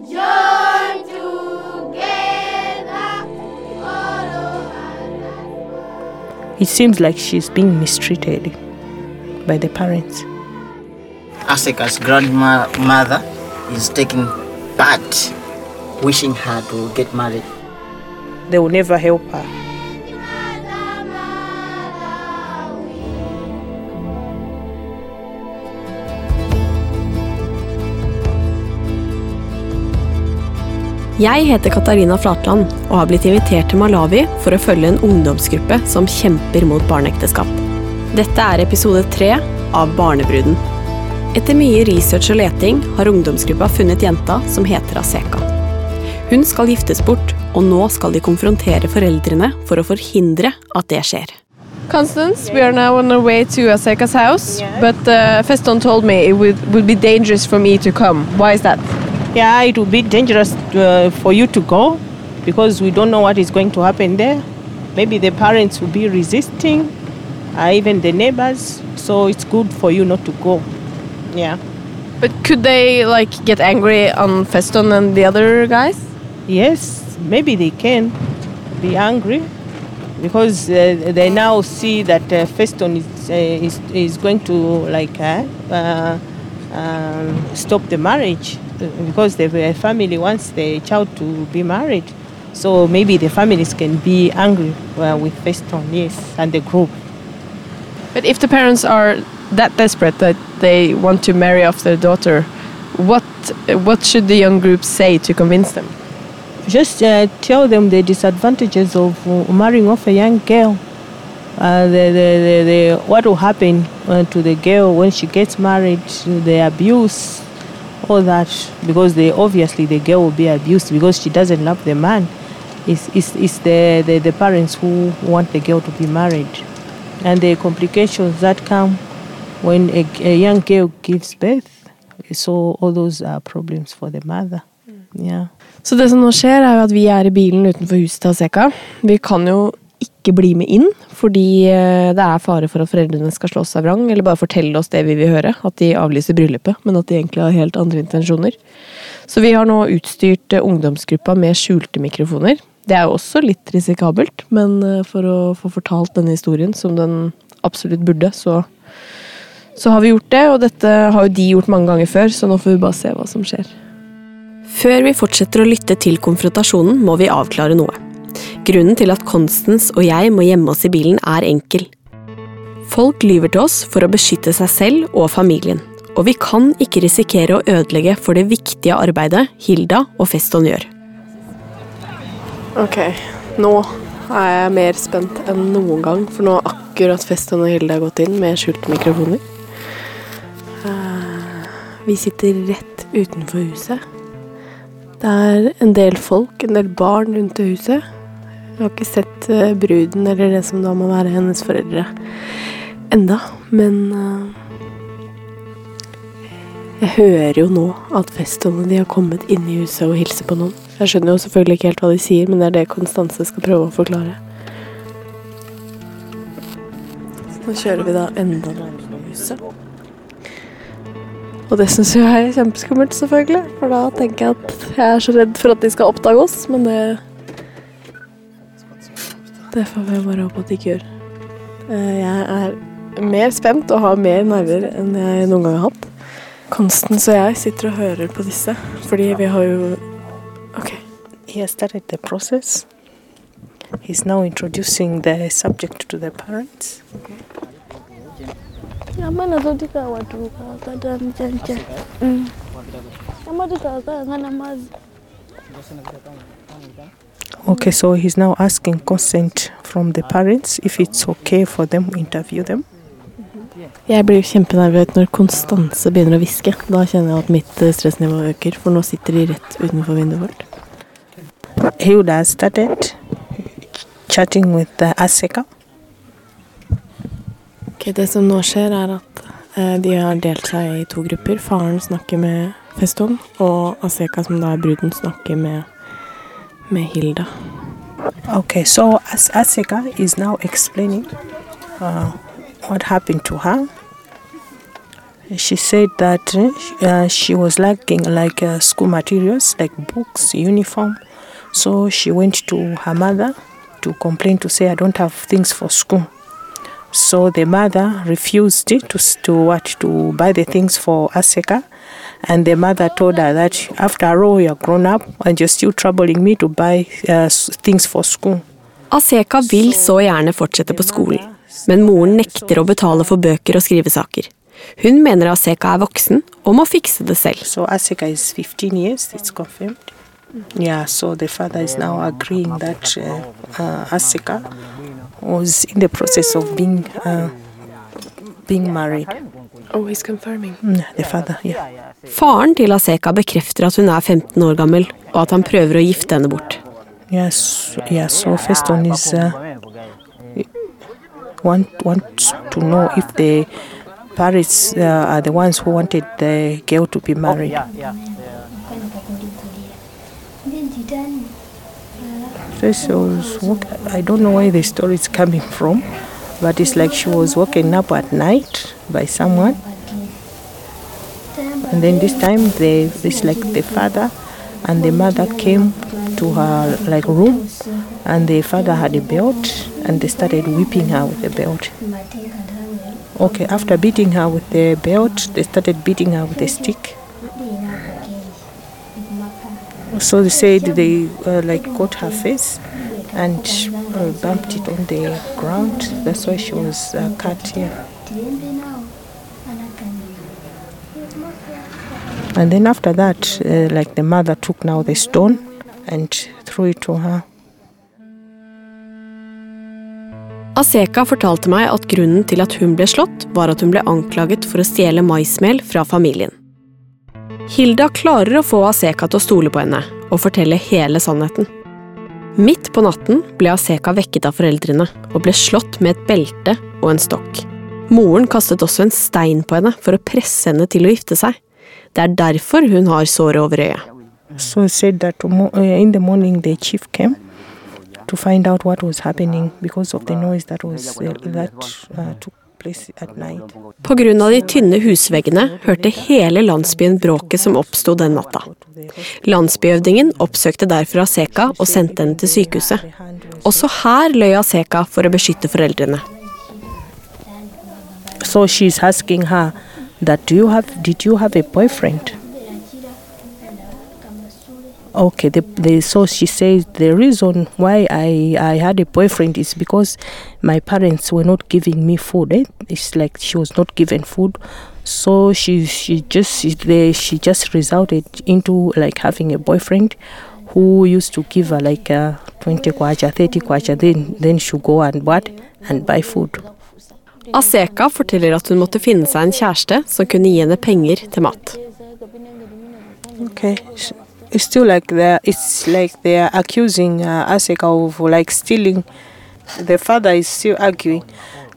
Join together, all It seems like she's being mistreated by the parents. Asika's grandmother is taking part, wishing her to get married. They will never help her. Jeg heter Katarina Flatland og har blitt invitert til Malawi for å følge en ungdomsgruppe som kjemper mot barneekteskap. Dette er episode tre av Barnebruden. Etter mye research og leting har ungdomsgruppa funnet jenta som heter Aseka. Hun skal giftes bort, og nå skal de konfrontere foreldrene for å forhindre at det skjer. Constance, we are now on our way to Aseka's house, but uh, Feston told me it would, would be dangerous for me to come. Why is that? Yeah, it will be dangerous uh, for you to go because we don't know what is going to happen there. Maybe the parents will be resisting, uh, even the neighbors. So it's good for you not to go. Yeah. But could they like get angry on Feston and the other guys? Yes, maybe they can be angry because uh, they now see that uh, Feston is, uh, is is going to like uh, uh, um, stop the marriage uh, because the family wants the child to be married. So maybe the families can be angry uh, with Feston, yes, and the group. But if the parents are that desperate that they want to marry off their daughter, what what should the young group say to convince them? Just uh, tell them the disadvantages of uh, marrying off a young girl. Uh, the, the, the, the, what will happen uh, to the girl when she gets married, the abuse, all that, because they obviously the girl will be abused because she doesn't love the man. It's, it's, it's the, the, the parents who want the girl to be married. And the complications that come when a, a young girl gives birth. So all those are problems for the mother. Yeah. Så det som nå skjer, er jo at vi er i bilen utenfor huset til Aseka. Vi kan jo ikke bli med inn, fordi eh, det er fare for at foreldrene skal slå seg vrang, eller bare fortelle oss det vi vil høre, at de avlyser bryllupet, men at de egentlig har helt andre intensjoner. Så vi har nå utstyrt eh, ungdomsgruppa med skjulte mikrofoner. Det er jo også litt risikabelt, men eh, for å få fortalt denne historien som den absolutt burde, så, så har vi gjort det. Og dette har jo de gjort mange ganger før, så nå får vi bare se hva som skjer. Før vi fortsetter å lytte til konfrontasjonen, må vi avklare noe. Grunnen til at Constance og jeg må gjemme oss i bilen, er enkel. Folk lyver til oss for å beskytte seg selv og familien, og vi kan ikke risikere å ødelegge for det viktige arbeidet Hilda og Feston gjør. Ok, nå er jeg mer spent enn noen gang, for nå har akkurat Feston og Hilde gått inn med skjulte mikrofoner. Eh, Vi sitter rett utenfor huset. Det er en del folk, en del barn rundt huset. Jeg har ikke sett eh, bruden eller det som da må være hennes foreldre enda, men eh, jeg hører jo nå at Feston de har kommet inn i huset og hilser på noen. Jeg skjønner jo selvfølgelig ikke helt hva de sier, men det er det Konstanse skal prøve å forklare. Nå kjører vi da enda nærmere huset. Og det syns jeg er kjempeskummelt, selvfølgelig. For da tenker jeg at jeg er så redd for at de skal oppdage oss, men det Det får vi bare håpe at det ikke gjør. Eh, Jeg er mer spent og har mer nerver enn jeg noen gang har hatt. Constance og jeg sitter og hører på disse, fordi vi har jo OK. He has started the process. He's now introducing the subject to the parents. duka wato amma duka kakangana mazi Okay, so he's now asking consent from the parents if it's okay for them to interview them. Jeg blir kjempenervøs når Konstanse begynner å hviske. Da kjenner jeg at mitt eh, stressnivå øker, for nå sitter de rett utenfor vinduet vårt. Hilda started chatting with the Aseka. Ok, Det som nå skjer, er at eh, de har delt seg i to grupper. Faren snakker med Feston, og Aseka, som da er bruden, snakker med, med Hilda. Okay, so as Aseka is now explaining uh, what happened to her, She said that uh, she was lacking like uh, school materials, like books, uniform. So she went to her mother to complain to say, I don't have things for school. So the mother refused to to what to buy the things for Aseka, and the mother told her that after all you're grown up and you're still troubling me to buy uh, things for school. Aseka vil så gjerne fortsette på skolen, men moren nekter å betale for bøker og skrivesaker. Hun mener Aseka er voksen og må fikse det selv. So Aseka is 15 years, it's confirmed. Yeah, so the father is now agreeing that uh, uh, Asika was in the process of being uh, being married. Oh, he's confirming. Mm, the father, yeah. Faren til Aseka bekrefter at hun er 15 år gammel, og at han prøver å gifte henne bort. Yes, yeah. So first one is uh, want want to know if the parents uh, are the ones who wanted the girl to be married. So she was walk- I don't know where the story is coming from, but it's like she was woken up at night by someone, and then this time they it's like the father and the mother came to her like room, and the father had a belt, and they started whipping her with the belt. Okay, after beating her with the belt, they started beating her with a stick. So they said they uh, like got her face and uh, bumped it on the ground. That's why she was uh, cut here. And then after that, uh, like the mother took now the stone and threw it to her. Aseka fortalte meg at grunnen til at hun ble slått, var at hun ble anklaget for å stjele maismel fra familien. Hilda klarer å få Aseka til å stole på henne og fortelle hele sannheten. Midt på natten ble Aseka vekket av foreldrene og ble slått med et belte og en stokk. Moren kastet også en stein på henne for å presse henne til å gifte seg. Det er derfor hun har såret over øyet. So that tomo- uh, in the morning the chief came to find out what was happening because of the noise that was uh, that uh, took place at night. På grunn av de tynne husveggene hørte hele landsbyen bråket som oppsto den natta. Landsbyøvdingen oppsøkte derfor Aseka og sendte henne til sykehuset. Også her løy Aseka for å beskytte foreldrene. So her have Okay, the, the, so she says the reason why I, I had a boyfriend is because my parents were not giving me food. Eh? It's like she was not given food, so she she just she, they, she just resulted into like having a boyfriend who used to give her like uh, 20 kwacha, 30 kwacha, then then she go and what and buy food. Aseka forteller at hun måtte finne seg en kjæreste som kunne gi henne penger til mat. Okay. It's still like they're, it's like they're accusing uh, Aseka of like stealing. The father is still arguing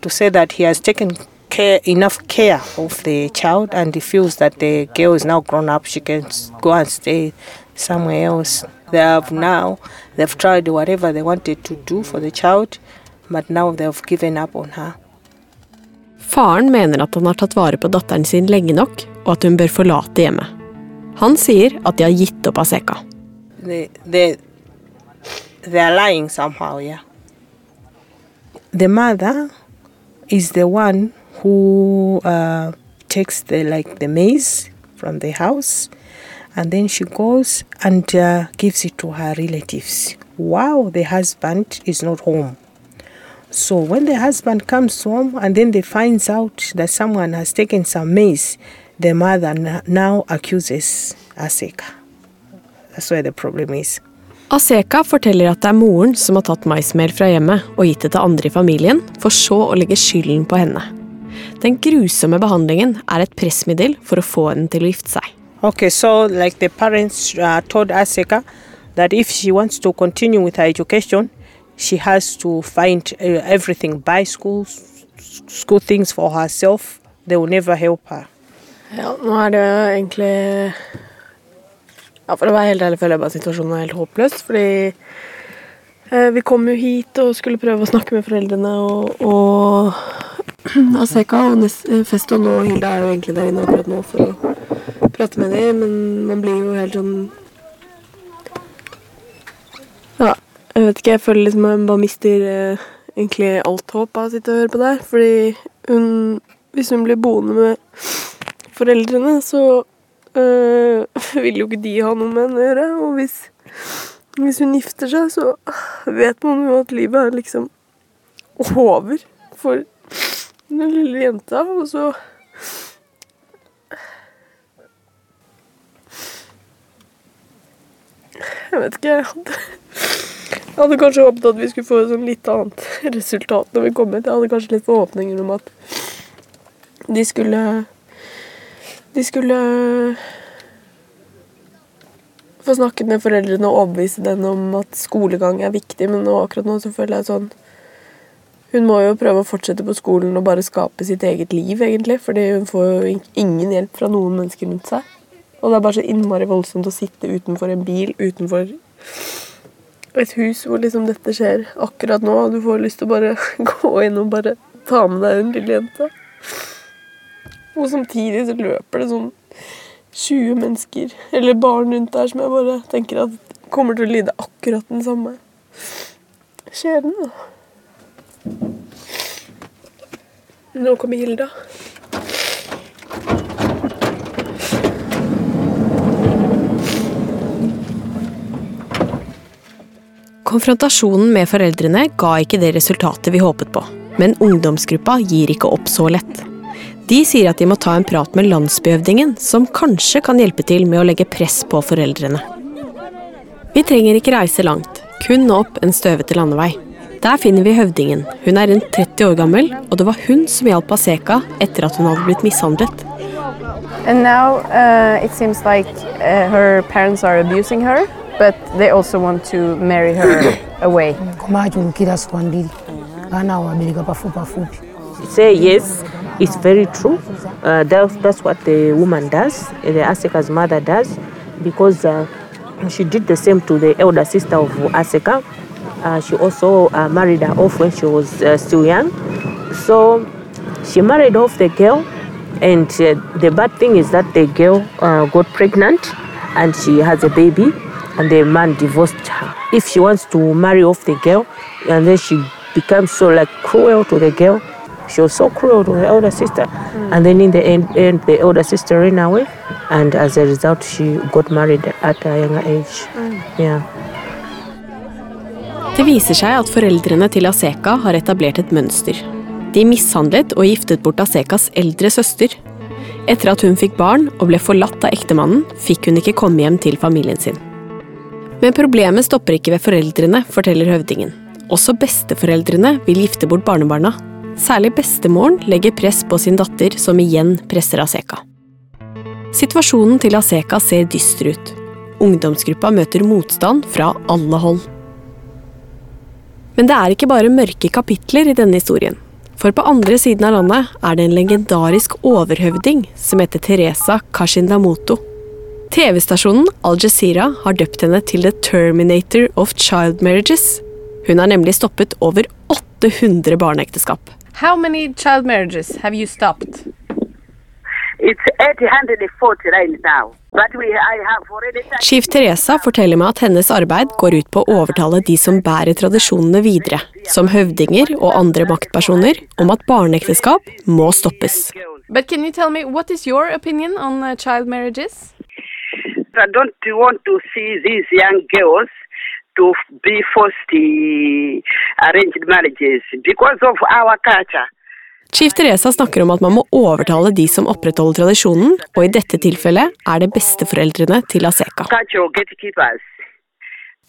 to say that he has taken care enough care of the child and he feels that the girl is now grown up. She can go and stay somewhere else. They have now they've tried whatever they wanted to do for the child, but now they've given up on her. Faren mener at han har tatt vare på datteren sin lenge nok, og at hun bør forlate hjemmet. Han sier at de har gitt opp Aseka. they are lying somehow yeah the mother is the one who uh, takes the like the maize from the house and then she goes and uh, gives it to her relatives. Wow the husband is not home. So when the husband comes home and then they finds out that someone has taken some maize the mother now accuses aseka that's where the problem is Aseka forteller at det er moren som har tatt maismel fra hjemmet og gitt det til andre i familien, for så å legge skylden på henne. Den grusomme behandlingen er et pressmiddel for å få henne til å gifte seg. Okay, so like the parents uh, told Aseka that if she wants to continue with her education, she has to find uh, everything, buy school, school things for herself. They will never help her. Ja, nå er det egentlig Ja, For å være helt ærlig føler jeg bare situasjonen er helt håpløs. Fordi eh, vi kom jo hit og skulle prøve å snakke med foreldrene, og, og Aseka og eh, Feston og Hilda er jo egentlig der inne akkurat nå for å prate med dem, men man blir jo helt sånn Ja, jeg vet ikke. Jeg føler liksom jeg bare mister eh, egentlig alt håp av å sitte og høre på det. Fordi hun Hvis hun blir boende med foreldrene, så øh, vil jo ikke de ha noe med henne å gjøre. Og hvis, hvis hun gifter seg, så vet man jo at livet er liksom over for den lille jenta, og så Jeg vet ikke. Jeg hadde, jeg hadde kanskje håpet at vi skulle få et sånn litt annet resultat når vi kom hit. Jeg hadde kanskje litt forhåpninger om at de skulle De skulle få snakket med foreldrene og overbevise dem om at skolegang er viktig, men nå, akkurat nå så føler jeg sånn Hun må jo prøve å fortsette på skolen og bare skape sitt eget liv, egentlig, fordi hun får jo ingen hjelp fra noen mennesker rundt seg. Og det er bare så innmari voldsomt å sitte utenfor en bil, utenfor et hus hvor liksom dette skjer akkurat nå, og du får lyst til å bare gå inn og bare ta med deg en lille jenta. Og samtidig så løper det sånn 20 mennesker, eller barn rundt der, som jeg bare tenker at kommer til å lide akkurat den samme skjebnen. da. Nå kommer Hilda. Konfrontasjonen med foreldrene ga ikke det resultatet vi håpet på, men ungdomsgruppa gir ikke opp så lett. De sier at de må ta en prat med landsbyhøvdingen, som kanskje kan hjelpe til med å legge press på foreldrene. Vi trenger ikke reise langt, kun opp en støvete landevei. Der finner vi høvdingen. Hun er rundt 30 år gammel, og det var hun som hjalp Aseka etter at hun hadde blitt mishandlet. And now uh, it seems like uh, her parents are abusing her, but they also want to marry her away. say yes, it's very true. Uh, that's, that's what the woman does, the Aseka's mother does, because uh, she did the same to the elder sister of Aseka. Uh, she also uh, married her off when she was uh, still young. So she married off the girl, and uh, the bad thing is that the girl uh, got pregnant and she has a baby, and the man divorced her. If she wants to marry off the girl, and then she becomes so like cruel to the girl, she was so cruel to her older sister, and then in the end, end, the older sister ran away, and as a result, she got married at a younger age. Yeah. Det viser seg at foreldrene til Aseka har etablert et mønster. De mishandlet og giftet bort Asekas eldre søster. Etter at hun fikk barn og ble forlatt av ektemannen, fikk hun ikke komme hjem til familien sin. Men problemet stopper ikke ved foreldrene, forteller høvdingen. Også besteforeldrene vil gifte bort barnebarna. Særlig bestemoren legger press på sin datter, som igjen presser Aseka. Situasjonen til Aseka ser dyster ut. Ungdomsgruppa møter motstand fra alle hold. Men det er ikke bare mørke kapitler i denne historien. For på andre siden av landet er det en legendarisk overhøvding som heter Teresa Kashindamoto. TV-stasjonen Al Jazeera har døpt henne til The Terminator of Child Marriages. Hun har nemlig stoppet over 800 barneekteskap. How many child marriages have you stopped? It's 840 right now. But we, I have already started. Chief Teresa forteller meg at hennes arbeid går ut på å overtale de som bærer tradisjonene videre, som høvdinger og andre maktpersoner, om at barneekteskap må stoppes. But can you tell me what is your opinion on uh, child marriages? I don't want to see these young girls to be forced arranged marriages because of our culture. Chief Teresa snakker om at man må overtale de som opprettholder tradisjonen, og i dette tilfellet er det besteforeldrene til Aseka.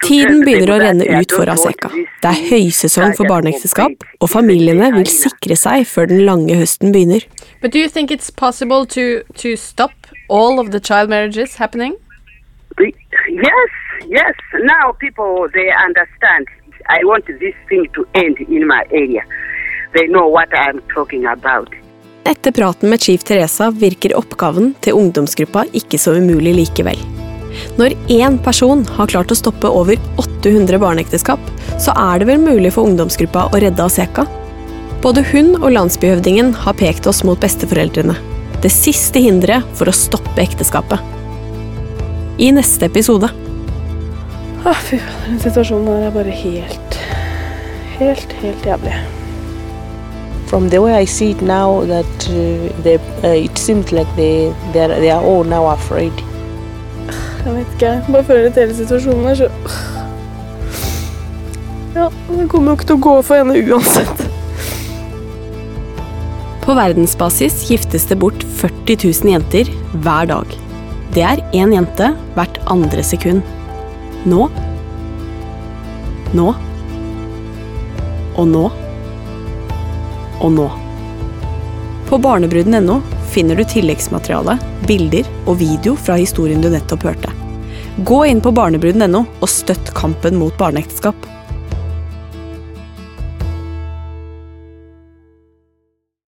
Tiden begynner å renne ut for Aseka. Det er høysesong for barneekteskap, og familiene vil sikre seg før den lange høsten begynner. But do you think it's possible to, to stop all of the child marriages happening? Yes, yes. Now people they understand. I want this thing to end in my area. They know what I'm talking about. Etter praten med Chief Teresa virker oppgaven til ungdomsgruppa ikke så umulig likevel. Når én person har klart å stoppe over 800 barneekteskap, så er det vel mulig for ungdomsgruppa å redde Aseka? Både hun og landsbyhøvdingen har pekt oss mot besteforeldrene. Det siste hinderet for å stoppe ekteskapet. I neste episode. Å, fy faen, den situasjonen her er bare helt Helt, helt jævlig. From the way I see it now, that uh, they, uh, it seems like they, they, are, they are all now afraid. Jeg vet ikke, jeg bare føler at hele situasjonen er så Ja, det kommer jo ikke til å gå for henne uansett. På verdensbasis giftes det bort 40 000 jenter hver dag. Det er én jente hvert andre sekund. Nå. Nå. Og nå. Og nå. På barnebruden.no finner du tilleggsmateriale, bilder og video fra historien du nettopp hørte. Gå inn på barnebruden.no og støtt kampen mot barneekteskap.